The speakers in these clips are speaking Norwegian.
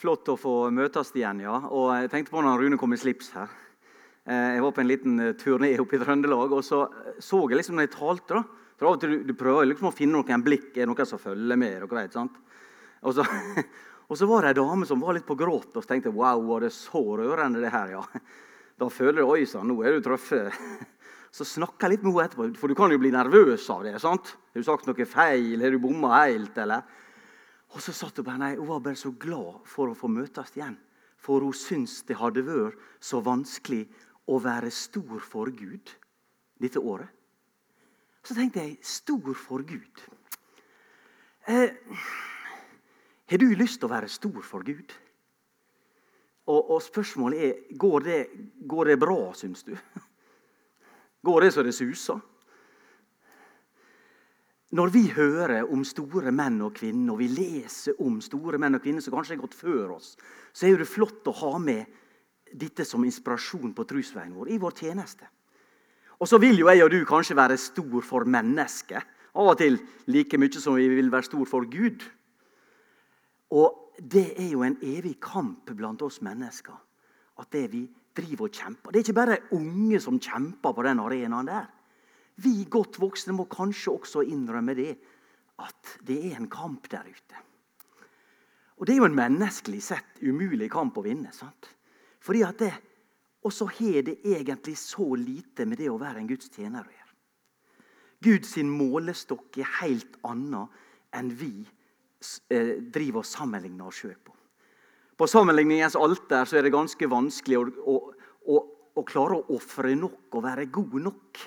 Flott å få møtes igjen, ja. Og jeg tenkte på når Rune kom i slips her. Eh, jeg var på en liten eh, turné oppe i Trøndelag, og så så jeg liksom når jeg talte da, for av og til du, prøver liksom å finne noen blikk, er det noen som følger med. dere vet, sant? Og så, og så var det ei dame som var litt på gråt, og så tenkte wow, var det så rørende det her, ja. Da føler jeg oi sann, nå er du truffet. Så snakka jeg litt med henne etterpå, for du kan jo bli nervøs av det. sant? Har du sagt noe feil? Har du bomma helt? eller? Og så satt Hun bare, nei, hun var bare så glad for å få møtes igjen. For hun syntes det hadde vært så vanskelig å være stor for Gud dette året. Så tenkte jeg stor for Gud. Eh, har du lyst til å være stor for Gud? Og, og spørsmålet er går det, går det bra, syns du? Går det så det suser? Når vi hører om store menn og kvinner, og vi leser om store menn og kvinner som kanskje har gått før oss, så er det flott å ha med dette som inspirasjon på trosveien vår i vår tjeneste. Og så vil jo jeg og du kanskje være stor for mennesket. Av og til like mye som vi vil være stor for Gud. Og det er jo en evig kamp blant oss mennesker. At det vi driver og kjemper. Det er ikke bare unge som kjemper på den arenaen der. Vi godt voksne må kanskje også innrømme det, at det er en kamp der ute. Og Det er jo en menneskelig sett umulig kamp å vinne. sant? Fordi at det, Og så har det egentlig så lite med det å være en Guds tjener å gjøre. Guds målestokk er helt annen enn vi eh, driver og sammenligner oss sjøl på. På sammenligningens alter så er det ganske vanskelig å, å, å, å klare å ofre nok og være god nok.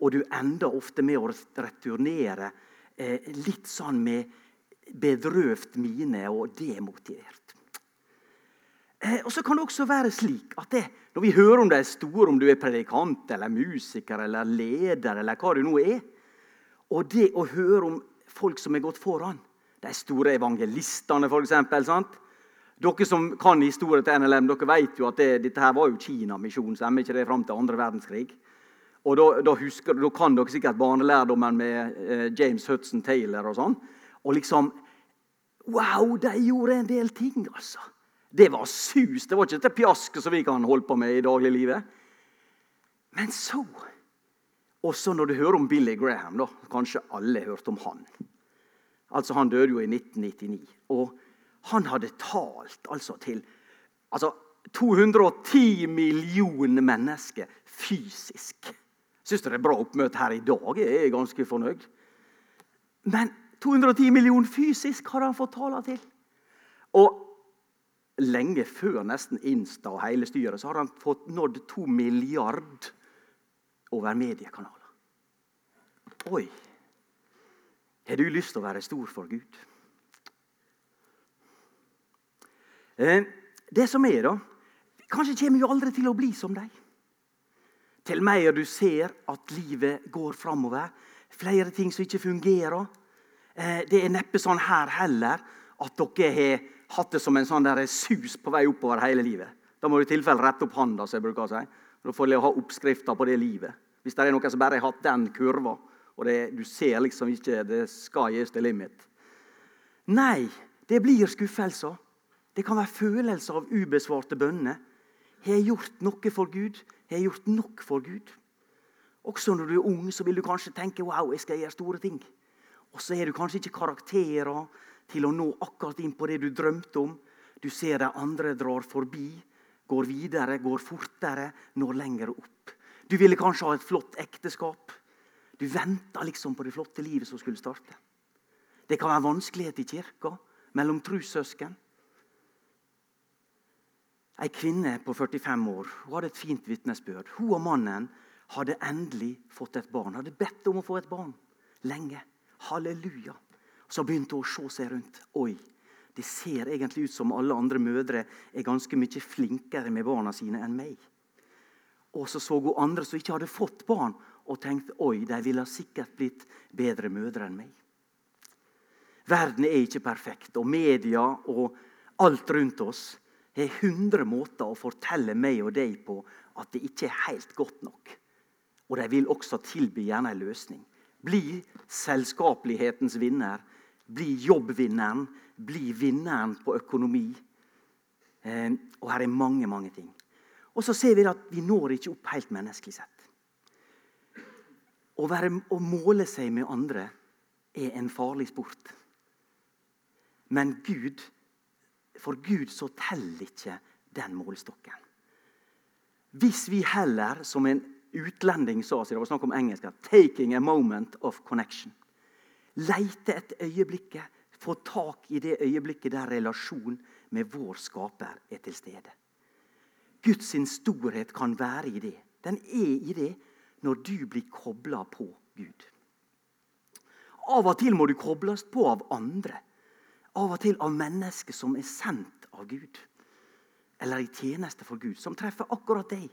Og du ender ofte med å returnere eh, litt sånn med bedrøvt mine og demotivert. Eh, og så kan det også være slik at det, når vi hører om de store, om du er predikant eller musiker eller leder, eller hva du nå er, og det å høre om folk som er gått foran, de store evangelistene f.eks. Dere som kan historien til NLM, dere vet jo at det, dette her var jo Kinamisjonen, stemmer ikke det, fram til andre verdenskrig? Og da, da, husker, da, kan dere sikkert barnelærdommen med eh, James Hudson Taylor og sånn. Og liksom Wow, de gjorde en del ting, altså. Det var sus. Det var ikke dette pjasket som vi kan holde på med i dagliglivet. Men så Også når du hører om Billy Graham. da, Kanskje alle hørte om han. Altså, Han døde jo i 1999. Og han hadde talt altså til altså, 210 millioner mennesker fysisk. Syns det er bra oppmøte her i dag. Jeg er ganske fornøyd. Men 210 millioner fysisk har han fått tale til. Og lenge før nesten Insta og hele styret så har han fått nådd to milliard over mediekanaler. Oi! Har du lyst til å være stor for Gud? Eh, det som er, da Kanskje kommer vi aldri til å bli som deg. Til mer du ser at livet går framover, flere ting som ikke fungerer. Eh, det er neppe sånn her heller at dere har hatt det som en sånn der sus på vei oppover hele livet. Da må du i tilfelle rette opp hånda. Så jeg bruker å si. Da får du ha oppskrifta på det livet. Hvis det er noen som bare har hatt den kurva, og det, du ser liksom ikke det skal gis the limit. Nei, det blir skuffelser. Det kan være følelser av ubesvarte bønner. Har jeg gjort noe for Gud? Har gjort nok for Gud? Også når du er ung, så vil du kanskje tenke wow, jeg skal gjøre store ting. Og så har du kanskje ikke karakterer til å nå akkurat inn på det du drømte om. Du ser de andre drar forbi, går videre, går fortere, når lenger opp. Du ville kanskje ha et flott ekteskap. Du venta liksom på det flotte livet som skulle starte. Det kan være vanskelighet i kirka, mellom trussøsken. Ei kvinne på 45 år hun hadde et fint vitnesbyrd. Hun og mannen hadde endelig fått et barn. Hadde bedt om å få et barn lenge. Halleluja. Så begynte hun å se seg rundt. Oi, det ser egentlig ut som alle andre mødre er ganske mye flinkere med barna sine enn meg. Og så så hun andre som ikke hadde fått barn, og tenkte oi, de ville sikkert blitt bedre mødre enn meg. Verden er ikke perfekt, og media og alt rundt oss har 100 måter å fortelle meg og deg på at det ikke er helt godt nok. Og de vil også tilby gjerne en løsning. Bli selskapelighetens vinner. Bli jobbvinneren. Bli vinneren på økonomi. Eh, og her er mange, mange ting. Og så ser vi at vi når ikke opp helt menneskelig sett. Å, være, å måle seg med andre er en farlig sport. Men Gud, for Gud så teller ikke den målestokken. Hvis vi heller, som en utlending sa, det var snakk om engelsk, 'taking a moment of connection', leite etter øyeblikket, få tak i det øyeblikket der relasjon med vår skaper er til stede. Guds storhet kan være i det. Den er i det når du blir kobla på Gud. Av og til må du kobles på av andre. Av og til av mennesker som er sendt av Gud. Eller i tjeneste for Gud, som treffer akkurat deg.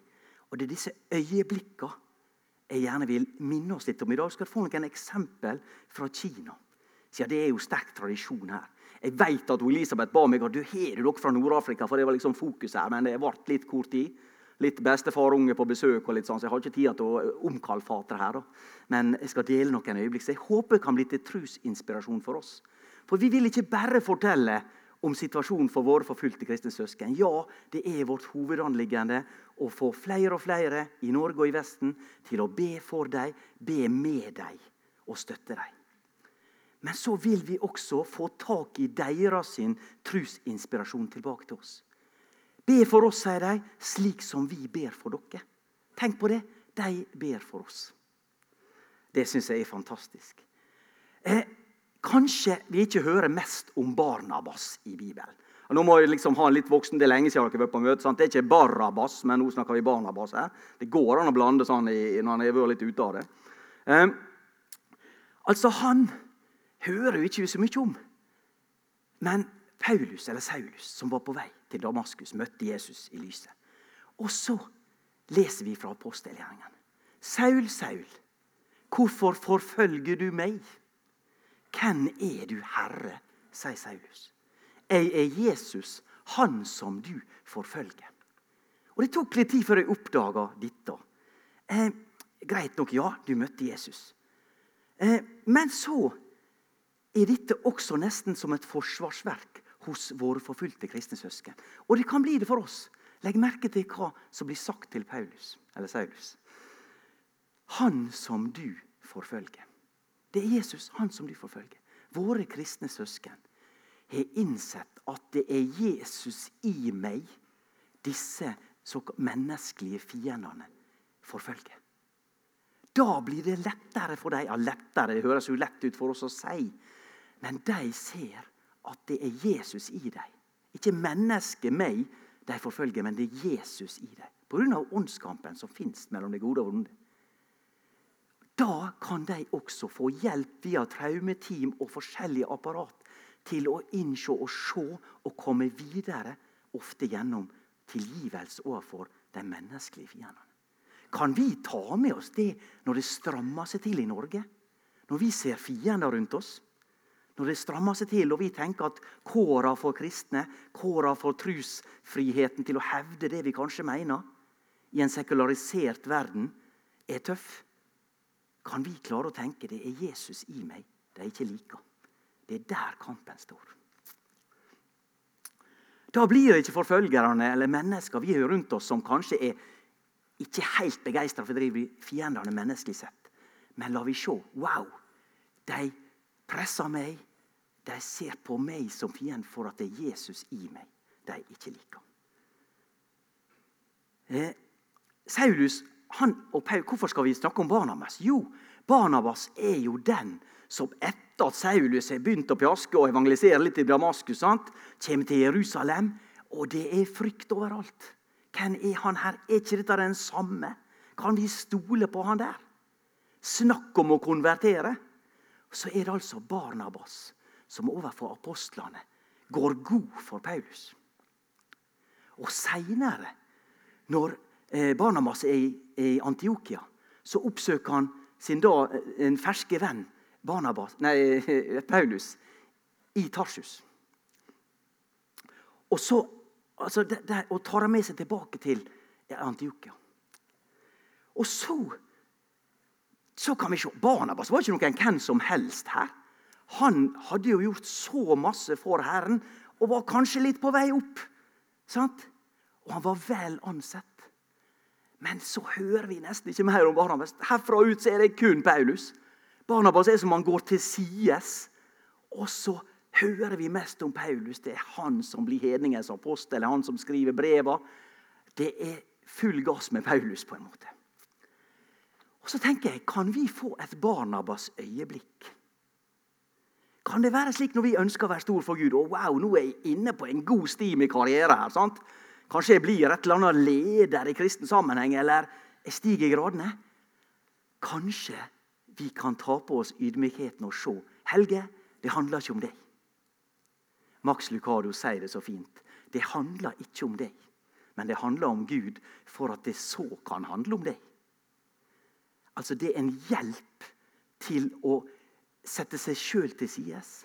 Og det er disse øyeblikkene jeg gjerne vil minne oss litt om i dag. Skal få noen eksempel fra Kina. Siden det er jo sterk tradisjon her. Jeg vet at Elisabeth ba meg at du har dere fra Nord-Afrika, for det var liksom fokus her, men det ble litt kort tid. Litt bestefarunge på besøk, og litt sånn, så jeg har ikke tid til å omkalfatre her. Da. Men jeg skal dele noen øyeblikk, så jeg håper det kan bli til trusinspirasjon for oss. For vi vil ikke bare fortelle om situasjonen for våre forfulgte kristne søsken. Ja, det er vårt hovedanliggende å få flere og flere i Norge og i Vesten til å be for dem, be med dem og støtte dem. Men så vil vi også få tak i deres trusinspirasjon tilbake til oss. Be for oss, sier de, slik som vi ber for dere. Tenk på det. De ber for oss. Det syns jeg er fantastisk. Eh, Kanskje vi ikke hører mest om Barnabas i Bibelen. Nå må jeg liksom ha en litt voksen, Det er lenge siden dere har vært på møte. Sant? Det er ikke Barabas, men nå snakker vi Barnabas her. Det går an å blande sånn i, når han har vært litt ute av det. Um, altså, Han hører vi ikke så mye om. Men Paulus, eller Saulus, som var på vei til Damaskus, møtte Jesus i lyset. Og så leser vi fra apostelgjerningen. Saul, Saul, hvorfor forfølger du meg? 'Hvem er du, Herre?' sier Saulus. 'Jeg er Jesus, han som du forfølger.' Og Det tok litt tid før jeg oppdaga dette. Eh, greit nok, ja, du møtte Jesus. Eh, men så er dette også nesten som et forsvarsverk hos våre forfulgte kristne søsken. Og det kan bli det for oss. Legg merke til hva som blir sagt til Paulus, eller Saulus. Han som du forfølger. Det er Jesus, han som de forfølger. Våre kristne søsken har innsett at det er Jesus i meg disse menneskelige fiendene forfølger. Da blir det lettere for dem. Ja, lettere, det høres jo lett ut for oss å si. Men de ser at det er Jesus i dem. Ikke mennesket meg de forfølger, men det er Jesus i dem. Pga. åndskampen som fins mellom det gode og vonde. Da kan de også få hjelp via traumeteam og forskjellige apparat til å innse og se og komme videre, ofte gjennom tilgivelse overfor de menneskelige fiendene. Kan vi ta med oss det når det strammer seg til i Norge? Når vi ser fiender rundt oss? Når det strammer seg til og vi tenker at kåra for kristne, kåra for trusfriheten til å hevde det vi kanskje mener, i en sekularisert verden, er tøff? Kan vi klare å tenke det er Jesus i meg de ikke liker. Det er der kampen står. Da blir det ikke forfølgerne eller mennesker vi har rundt oss, som kanskje er ikke helt begeistra for å drive fiendene menneskelig sett. Men la vi se. Wow! De presser meg. De ser på meg som fiende for at det er Jesus i meg de ikke liker. Eh, Saulus han og Paul, Hvorfor skal vi snakke om Barnabas? Jo, Barnabas er jo den som etter at Saulus har begynt å pjaske og evangelisere litt i Damaskus, sant? kommer til Jerusalem, og det er frykt overalt. Hvem er han her? Er ikke dette den samme? Kan vi stole på han der? Snakk om å konvertere! Så er det altså Barnabas som overfor apostlene går god for Paulus. Og seinere, når Barnabas er i Antiokia, så oppsøker han sin da eh, en ferske venn Barnabas, nei, Paulus i Tarsus. Og så altså, der, og tar han med seg tilbake til Antiokia. Og så så kan vi se, Barnabas var ikke noen hvem som helst her. Han hadde jo gjort så masse for Herren og var kanskje litt på vei opp. Sant? Og han var vel ansett. Men så hører vi nesten ikke mer om Barnabas. Herfra ut så er det kun Paulus. Barnabas er som han går til sides. Og så hører vi mest om Paulus. Det er han som blir hedningens apostel, han som skriver breva. Det er full gass med Paulus, på en måte. Og så tenker jeg, Kan vi få et Barnabas øyeblikk? Kan det være slik når vi ønsker å være stor for Gud? Og wow, nå er jeg inne på en god sti med karriere her. sant? Kanskje jeg blir et eller annet leder i kristen sammenheng, eller jeg stiger i gradene. Kanskje vi kan ta på oss ydmykheten og se. Helge, det handler ikke om deg. Max Lucado sier det så fint. Det handler ikke om deg, men det handler om Gud for at det så kan handle om deg. Altså Det er en hjelp til å sette seg sjøl til sides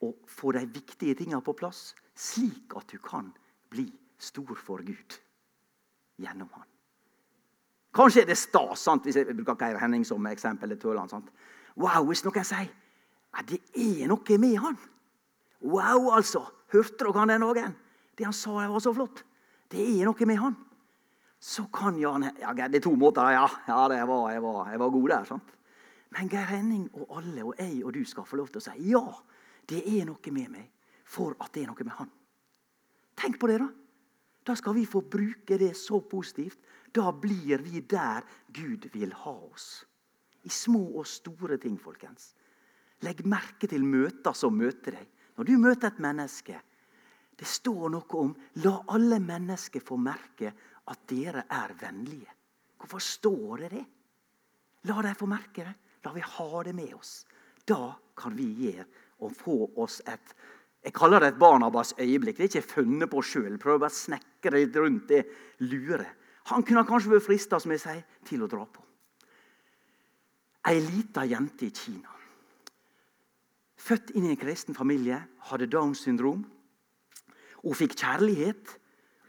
og få de viktige tinga på plass, slik at du kan bli stor for Gud gjennom han. Kanskje er det stas, sant? hvis jeg bruker Geir Henning som eksempel. Tøland, sant? Wow, Hvis noen sier at det er noe med han. Wow, altså! Hørte dere han den dagen? Det han sa var så flott. Det er noe med han. Så kan Jan ja, Det er to måter. Ja, ja det var, jeg, var, jeg var god der. sant? Men Geir Henning og alle og jeg og du skal få lov til å si ja. Det er noe med meg for at det er noe med han. Tenk på det, da. Da skal vi få bruke det så positivt. Da blir vi der Gud vil ha oss. I små og store ting, folkens. Legg merke til møter som møter deg. Når du møter et menneske Det står noe om la alle mennesker få merke at dere er vennlige. Hvorfor står det det? La dem få merke det. La vi ha det med oss. Da kan vi gjøre og få oss et jeg kaller det et Barnabas øyeblikk. Det er ikke funnet på sjøl. Prøver bare å litt rundt det lure. Han kunne kanskje vært frista som jeg til å dra på. Ei lita jente i Kina. Født inn i en kristen familie, hadde Downs syndrom. Hun fikk kjærlighet.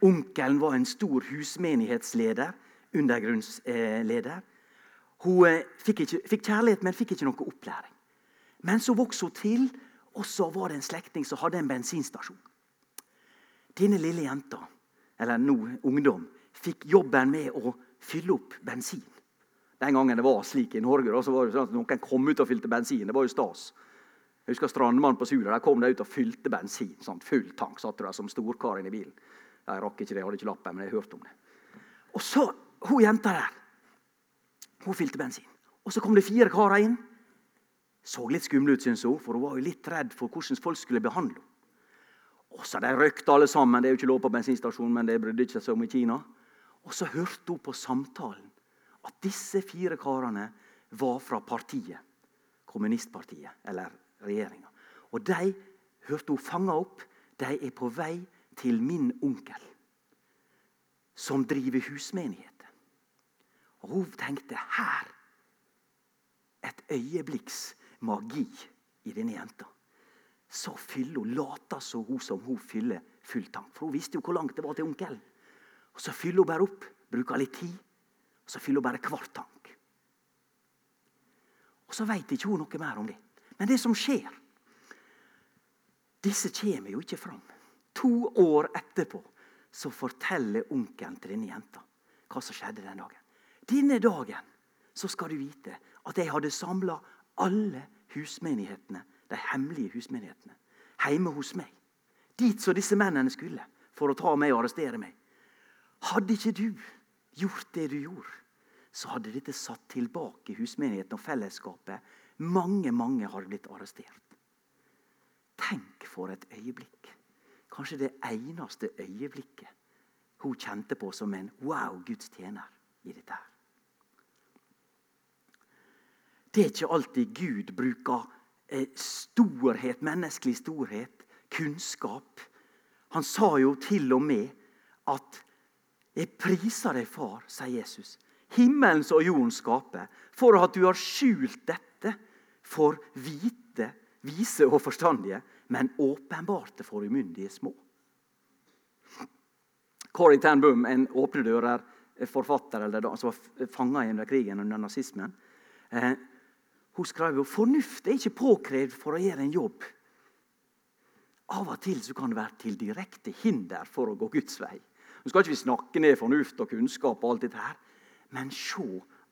Onkelen var en stor husmenighetsleder. Undergrunnsleder. Hun eh, fikk, ikke, fikk kjærlighet, men fikk ikke noe opplæring. Men så vokste hun til og så var det en slektning som hadde en bensinstasjon. Denne lille jenta, eller nå ungdom, fikk jobben med å fylle opp bensin. Den gangen det var slik i Norge, da, så var det sånn at noen kom ut og fylte bensin. Det var jo stas. Jeg husker Strandmannen på Sula. Der kom de ut og fylte bensin. Sånn, full tank satt der som storkar i bilen. Jeg rakk ikke det, jeg hadde ikke lappen, men jeg hørte om det. Og så, Hun jenta der hun fylte bensin. Og Så kom det fire karer inn så litt skummel ut, syns hun, for hun var jo litt redd for hvordan folk skulle behandle henne. Og så De røykte alle sammen. Det er jo ikke lov på bensinstasjonen, men det brydde ikke seg om i Kina. Og så hørte hun på samtalen at disse fire karene var fra partiet. Kommunistpartiet, eller regjeringa. Og de hørte hun fanga opp. De er på vei til min onkel, som driver husmenigheter. Og hun tenkte her et øyeblikks magi i denne jenta. Så fyller hun, later så hun som hun fyller full tank. For hun visste jo hvor langt det var til onkelen. Og Så fyller hun bare opp, bruker litt tid, og så fyller hun bare kvart tank. Og Så veit ikke hun noe mer om det. Men det som skjer Disse kommer jo ikke fram. To år etterpå så forteller onkelen til denne jenta hva som skjedde den dagen. Denne dagen så skal du vite at jeg hadde samla alle husmenighetene, de hemmelige husmenighetene, hjemme hos meg. Dit så disse mennene skulle for å ta meg og arrestere meg. Hadde ikke du gjort det du gjorde, så hadde dette satt tilbake husmenigheten og fellesskapet. Mange, mange hadde blitt arrestert. Tenk for et øyeblikk. Kanskje det eneste øyeblikket hun kjente på som en wow, Guds tjener i dette. her. Det er ikke alltid Gud bruker eh, storhet, menneskelig storhet, kunnskap. Han sa jo til og med at 'Jeg priser deg, far', sier Jesus. Himmelens og jordens skaper, for at du har skjult dette for hvite, vise og forstandige, men åpenbarte for umyndige små. Corrie ten Boom, en åpne dører-forfatter som var fanga under krigen under nazismen, eh, hun skrev jo fornuft er ikke påkrevd for å gjøre en jobb. Av og til kan det være til direkte hinder for å gå Guds vei. Nå skal ikke vi snakke ned fornuft og kunnskap, og alt dette her, men se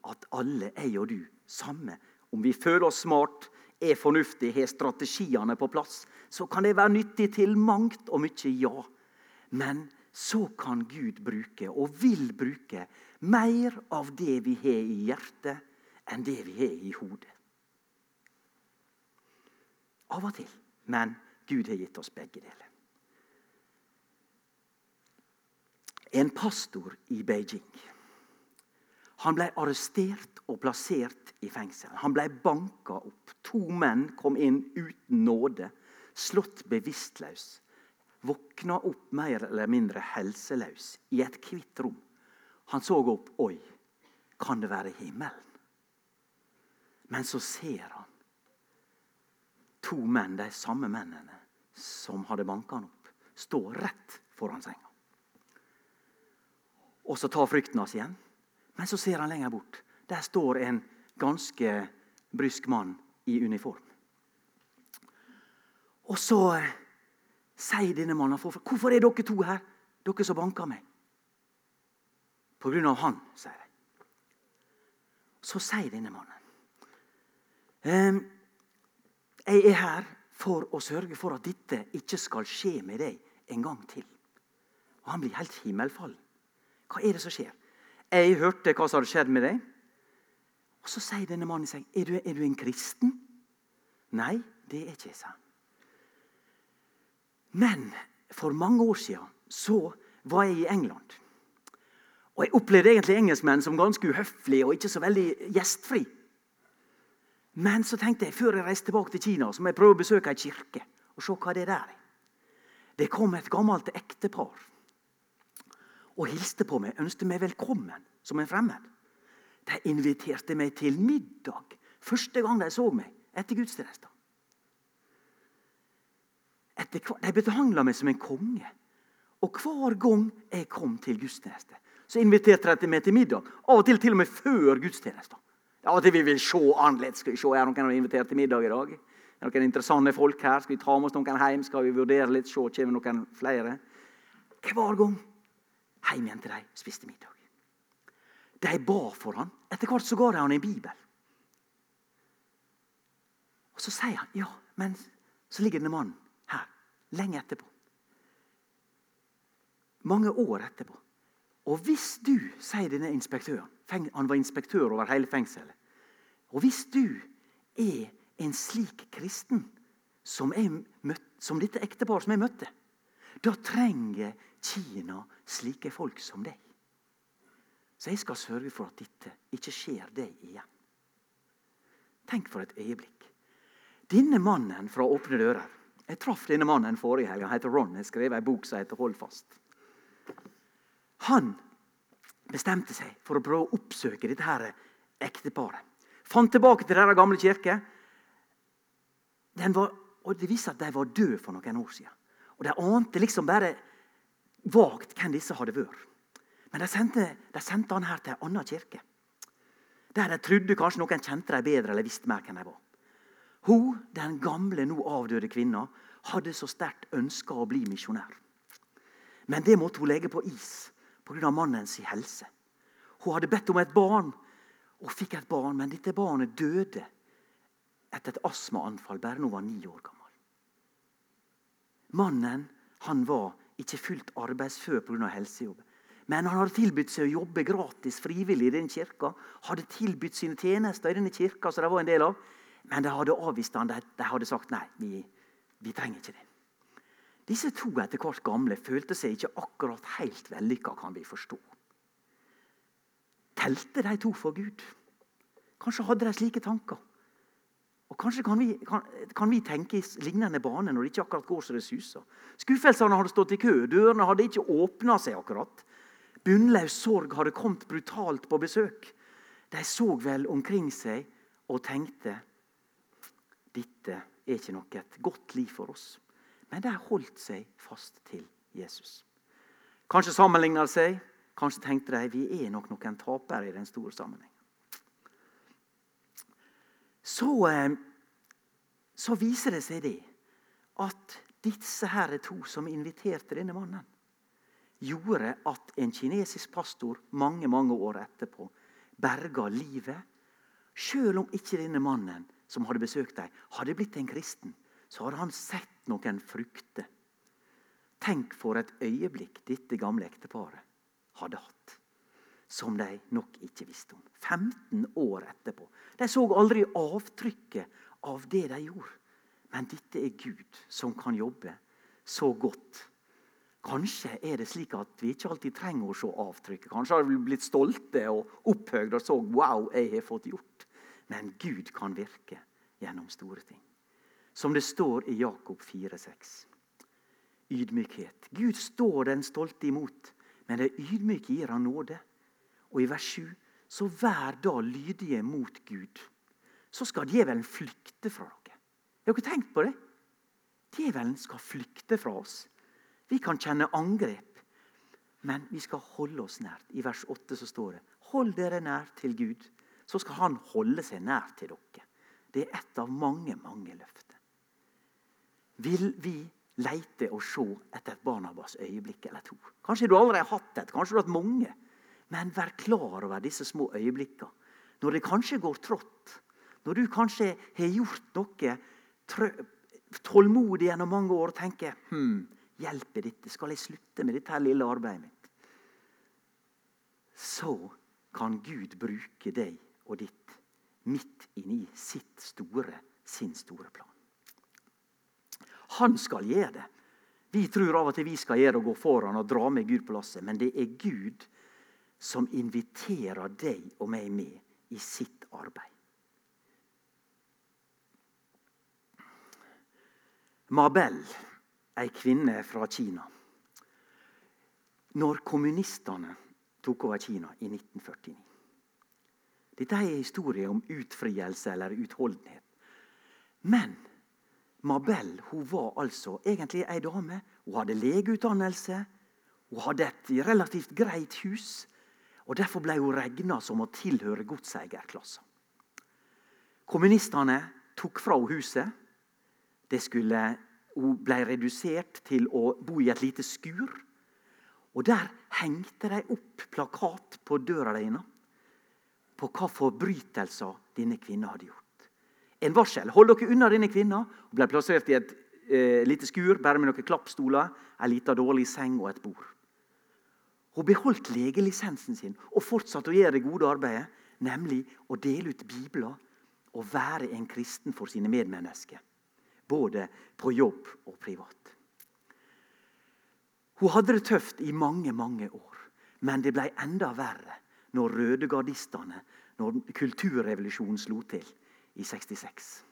at alle, jeg og du, samme om vi føler oss smart, er fornuftige, har strategiene på plass, så kan det være nyttig til mangt og mye, ja. Men så kan Gud bruke, og vil bruke, mer av det vi har i hjertet, enn det vi har i hodet. Av og til. Men Gud har gitt oss begge deler. En pastor i Beijing han ble arrestert og plassert i fengsel. Han ble banka opp. To menn kom inn uten nåde, slått bevisstløs. Våkna opp mer eller mindre helseløs i et hvitt rom. Han så opp. Oi, kan det være himmelen? Men så ser han to menn, de samme mennene som hadde banka han opp, stå rett foran senga. Og så tar frykten hans igjen. Men så ser han lenger bort. Der står en ganske brysk mann i uniform. Og så sier denne mannen hvorfor er dere to her, dere som banker meg. På grunn av han, sier de. Så sier denne mannen ehm, Jeg er her for å sørge for at dette ikke skal skje med deg en gang til. Og Han blir helt himmelfallen. Hva er det som skjer? Jeg hørte hva som hadde skjedd med deg. Og Så sier denne mannen seg, er du, er du en kristen? Nei, det er ikke jeg, sa Men for mange år siden så var jeg i England. Og Jeg opplevde egentlig engelskmenn som ganske uhøflige og ikke så veldig gjestfri. Men så tenkte jeg, før jeg reiste tilbake til Kina, så må jeg prøve å besøke ei kirke. og se hva Det er der Det kom et gammelt ektepar og hilste på meg, ønsket meg velkommen som en fremmed. De inviterte meg til middag første gang de så meg etter gudstjenesten. de behandla meg som en konge. Og hver gang jeg kom til gudstjeneste, så inviterte de meg til middag. Av og til til og med før gudstjenesten. Av og til vi vil se annerledes. Skal vi se, Er noen invitert til middag i dag? Er noen interessante folk her? Skal vi ta med oss noen hjem? Skal vi vurdere litt? Se, kommer noen flere? Hver gang hjem igjen til dem spiste middag. De ba for ham. Etter hvert så ga de han en bibel. Og Så sier han ja, men så ligger denne mannen her lenge etterpå. Mange år etterpå. Og hvis du, sier denne inspektøren Han var inspektør over hele fengselet. Og hvis du er en slik kristen som, møtt, som dette ekteparet som jeg møtte, da trenger Kina slike folk som deg. Så jeg skal sørge for at dette ikke skjer deg igjen. Tenk for et øyeblikk. Denne mannen fra Åpne dører Jeg traff denne mannen forrige helg. Han heter Ron. Jeg skrev en bok som heter Hold fast. Han bestemte seg for å prøve å oppsøke dette her ekteparet. Fant tilbake til deres gamle kirke. Var, og Det viste at de var døde for noen år siden. Og De ante liksom bare vagt hvem disse hadde vært. Men de sendte, de sendte han her til en annen kirke. Der de trodde kanskje noen kjente dem bedre eller visste mer hvem de var. Hun, den gamle, nå avdøde kvinna, hadde så sterkt ønska å bli misjonær. Men det måtte hun legge på is pga. mannens helse. Hun hadde bedt om et barn og fikk et barn, men dette barnet døde etter et astmaanfall bare hun var ni år gammel. Mannen han var ikke fullt arbeidsfør pga. helsejobb. Men han hadde tilbudt seg å jobbe gratis frivillig i den kirka. Hadde tilbudt sine tjenester i denne kirka, som de var en del av. Men de hadde avvist han. De hadde sagt nei, vi, vi trenger ikke det. Disse to etter hvert gamle følte seg ikke akkurat helt vellykka, kan vi forstå. Telte de to for Gud? Kanskje hadde de slike tanker? Og Kanskje kan vi, kan, kan vi, tenke i lignende bane når det ikke akkurat går så det suser. Skuffelsene hadde stått i kø, dørene hadde ikke åpna seg akkurat. Bunnløs sorg hadde kommet brutalt på besøk. De så vel omkring seg og tenkte dette er ikke noe godt liv for oss. Men de holdt seg fast til Jesus. Kanskje sammenligna seg, kanskje tenkte de vi er nok noen tapere i den store sammenhengen. så, eh, så viser det seg det at Disse her er to som inviterte denne mannen. Gjorde at en kinesisk pastor mange mange år etterpå berga livet. Selv om ikke denne mannen som hadde besøkt dem, hadde blitt en kristen, så har han sett noen frukter. Tenk for et øyeblikk dette gamle ekteparet hadde hatt. Som de nok ikke visste om. 15 år etterpå. De så aldri avtrykket av det de gjorde. Men dette er Gud som kan jobbe så godt. Kanskje er det slik at vi ikke alltid trenger å se avtrykket. Kanskje har vi blitt stolte og opphøyde og så 'wow, jeg har fått gjort'. Men Gud kan virke gjennom store ting. Som det står i Jakob 4,6. Ydmykhet. Gud står den stolte imot, men det ydmyke gir han nåde. Og i vers 7.: Så vær da lydige mot Gud, så skal djevelen flykte fra dere. Har dere tenkt på det? Djevelen skal flykte fra oss. Vi kan kjenne angrep, men vi skal holde oss nært. I vers 8 så står det Hold dere nær til Gud, så skal Han holde seg nær til dere. Det er ett av mange, mange løfter. Vil vi leite og se etter et Barnabas øyeblikk eller to? Kanskje du allerede har hatt et, kanskje du har hatt mange. Men vær klar over disse små øyeblikkene. Når det kanskje går trått, når du kanskje har gjort noe tålmodig gjennom mange år og tenker hm, hjelper dette? Skal jeg slutte med dette lille arbeidet mitt? Så kan Gud bruke deg og ditt midt inni sitt store, sin store plan. Han skal gjøre det. Vi tror av og til vi skal gjøre og gå foran og dra med Gud på lasset. Men det er Gud som inviterer deg og meg med i sitt arbeid. Mabel, ei kvinne fra Kina. Når kommunistene tok over Kina i 1949. Dette er en historie om utfrielse eller utholdenhet. Men Mabel hun var altså egentlig ei dame. Hun hadde legeutdannelse. Hun hadde et relativt greit hus. og Derfor ble hun regna som å tilhøre godseierklassen. Kommunistene tok fra henne huset skulle, hun ble redusert til å bo i et lite skur. Og Der hengte de opp plakat på døra deres på hva forbrytelser denne kvinna hadde gjort. En varsel. Hold dere unna denne kvinna. Hun ble plassert i et eh, lite skur bare med noen klappstoler, en liten dårlig seng og et bord. Hun beholdt legelisensen sin og fortsatte å gjøre det gode arbeidet, nemlig å dele ut bibler og være en kristen for sine medmennesker både på jobb og privat. Hun hadde det tøft i mange, mange år. Men det ble enda verre når rødegardistene, når kulturrevolusjonen slo til i 66.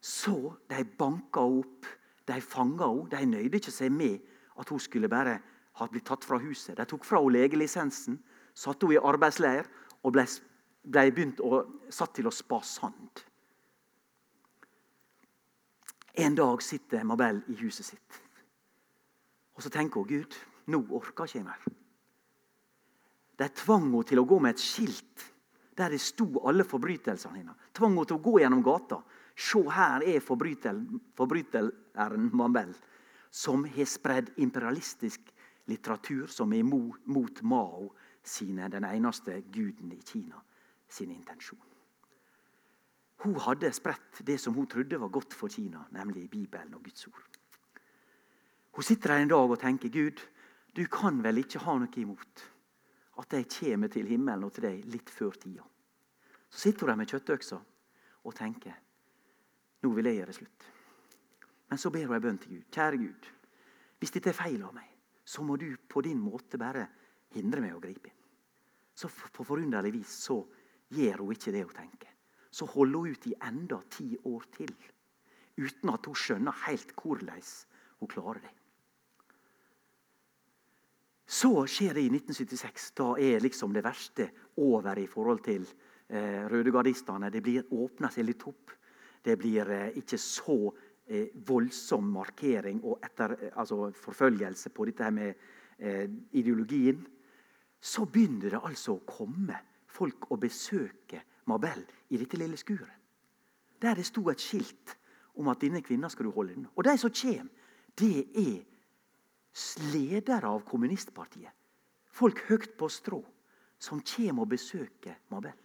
Så de banka opp, de fanga henne. De nøyde ikke seg med at hun skulle bare ha blitt tatt fra huset. De tok fra henne legelisensen, satte henne i arbeidsleir og ble, ble begynt å, satt til å spa sand. En dag sitter Mabel i huset sitt. Og så tenker hun Gud, nå orker ikke jeg mer. De tvang henne til å gå med et skilt der det sto alle forbrytelsene hennes. Tvang henne til å gå gjennom gata. Se, her er forbryteren Mabel, som har spredd imperialistisk litteratur som er mot Mao sine, den eneste guden i Kina, sin intensjon. Hun hadde spredt det som hun trodde var godt for Kina, nemlig Bibelen og Guds ord. Hun sitter der en dag og tenker Gud, du kan vel ikke ha noe imot at jeg kommer til himmelen og til deg litt før tida. Så sitter hun der med kjøttøksa og tenker nå vil jeg gjøre slutt. Men så ber hun en bønn til Gud. Kjære Gud, hvis dette er feil av meg, så må du på din måte bare hindre meg å gripe inn. Så på forunderlig vis så gjør hun ikke det hun tenker så holder hun ut i enda ti år til. Uten at hun skjønner helt hvordan hun klarer det. Så skjer det i 1976. Da er liksom det verste over i forhold til eh, rødegardistene. Det blir åpna seg litt opp. Det blir eh, ikke så eh, voldsom markering og etter, eh, altså forfølgelse på dette med eh, ideologien. Så begynner det altså å komme folk og besøke Mabel i dette lille skuret. Der det sto et skilt om at denne kvinna skal du holde inn. Og de som kommer, det er ledere av kommunistpartiet. Folk høyt på strå som kommer og besøker Mabel.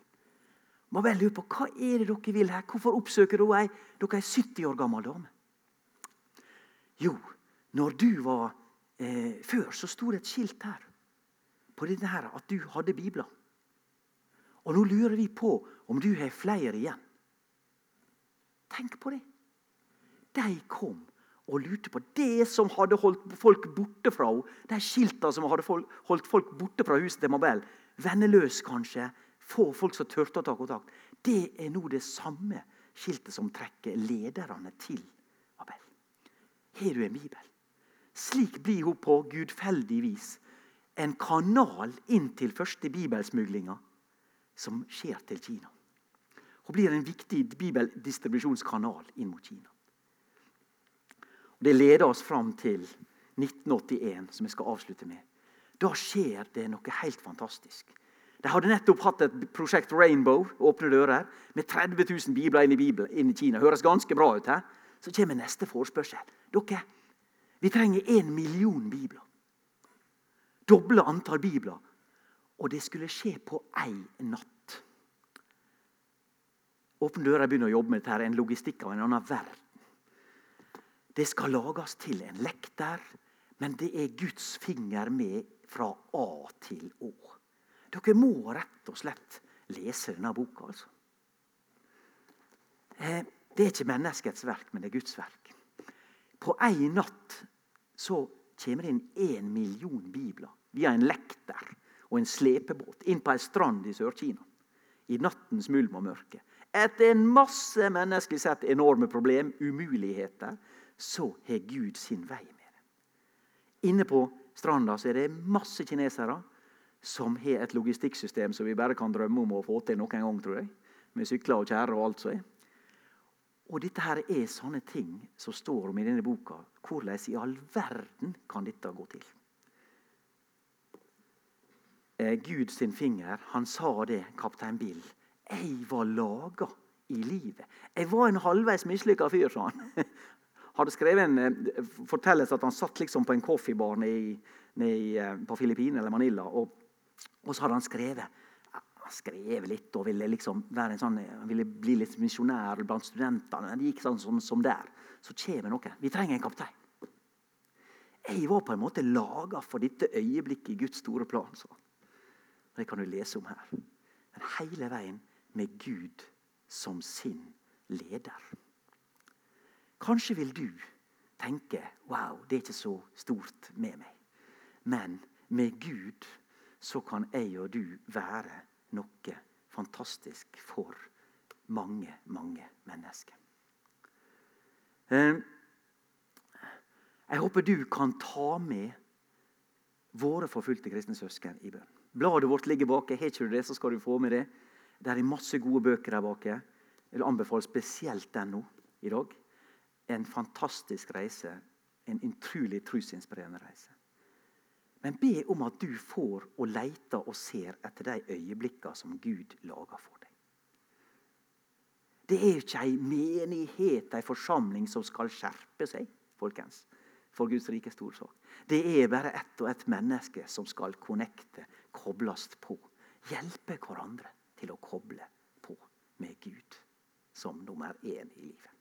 Mabel lurer på hva er det dere vil her. Hvorfor oppsøker dere ei, dere ei 70 år gammel dame? Jo, når du var eh, Før så sto det et skilt her på denne her, at du hadde bibler. Og nå lurer vi på om du har flere igjen. Tenk på det. De kom og lurte på det som hadde holdt folk borte fra henne. De skilta som hadde holdt folk borte fra huset til Mabel. Venneløs, kanskje. Få folk som turte å ta kontakt. Det er nå det samme skiltet som trekker lederne til Mabel. Har du en bibel? Slik blir hun på gudfeldig vis en kanal inn til første bibelsmuglinga som skjer til Kina. Hun blir en viktig bibeldistribusjonskanal inn mot Kina. Det leder oss fram til 1981, som jeg skal avslutte med. Da skjer det noe helt fantastisk. De hadde nettopp hatt et prosjekt Rainbow, åpne dører, med 30 000 bibler inn i, Bibelen, inn i Kina. Høres ganske bra ut. He? Så kommer neste forespørsel. Dere, vi trenger én million bibler. Doble antall bibler. Og det skulle skje på én natt. Åpne dører begynner å jobbe med dette. En logistikk av en annen verden. Det skal lages til en lekter, men det er Guds finger med fra A til Å. Dere må rett og slett lese denne boka. altså. Eh, det er ikke menneskets verk, men det er Guds verk. På én natt så kommer det inn én million bibler via en lekter og en slepebåt inn på ei strand i Sør-Kina. I nattens mulm og mørke. Etter en masse menneskelig sett enorme problem, umuligheter, så har Gud sin vei med det. Inne på stranda så er det masse kinesere som har et logistikksystem som vi bare kan drømme om å få til noen gang, tror jeg. Med sykler og kjerrer og alt som er. Og dette her er sånne ting som står om i denne boka. Hvordan i all verden kan dette gå til? Eh, Gud sin finger, han sa det, kaptein Bill. Jeg var laga i livet. Jeg var en halvveis mislykka fyr, sa han. Hadde skrevet en fortelles fortellelse at han satt liksom på en coffeebar eh, på Filippinene eller Manila. Og, og, så hadde han skrevet han skrev litt og ville liksom sånn, ville bli litt misjonær blant studentene. Det gikk sånn som, som der. Så kommer noe. Vi trenger en kaptein. Jeg var på en måte laga for dette øyeblikket i Guds store plan. Så. Det kan du lese om her. Men hele veien med Gud som sin leder. Kanskje vil du tenke wow, det er ikke så stort med meg. Men med Gud så kan jeg og du være noe fantastisk for mange, mange mennesker. Eh, jeg håper du kan ta med våre forfulgte kristne søsken i bønn. Bladet vårt ligger bak. Har ikke du det, så skal du få med det. Det er masse gode bøker der bak. Jeg vil anbefale spesielt den nå i dag en fantastisk reise. En utrolig trusinspirerende reise. Men be om at du får og leter og ser etter de øyeblikkene som Gud lager for deg. Det er ikke ei menighet, ei forsamling, som skal skjerpe seg folkens, for Guds rike storsak. Det er bare ett og ett menneske som skal connecte, kobles på. Hjelpe hverandre til å koble på med Gud som nummer én i livet.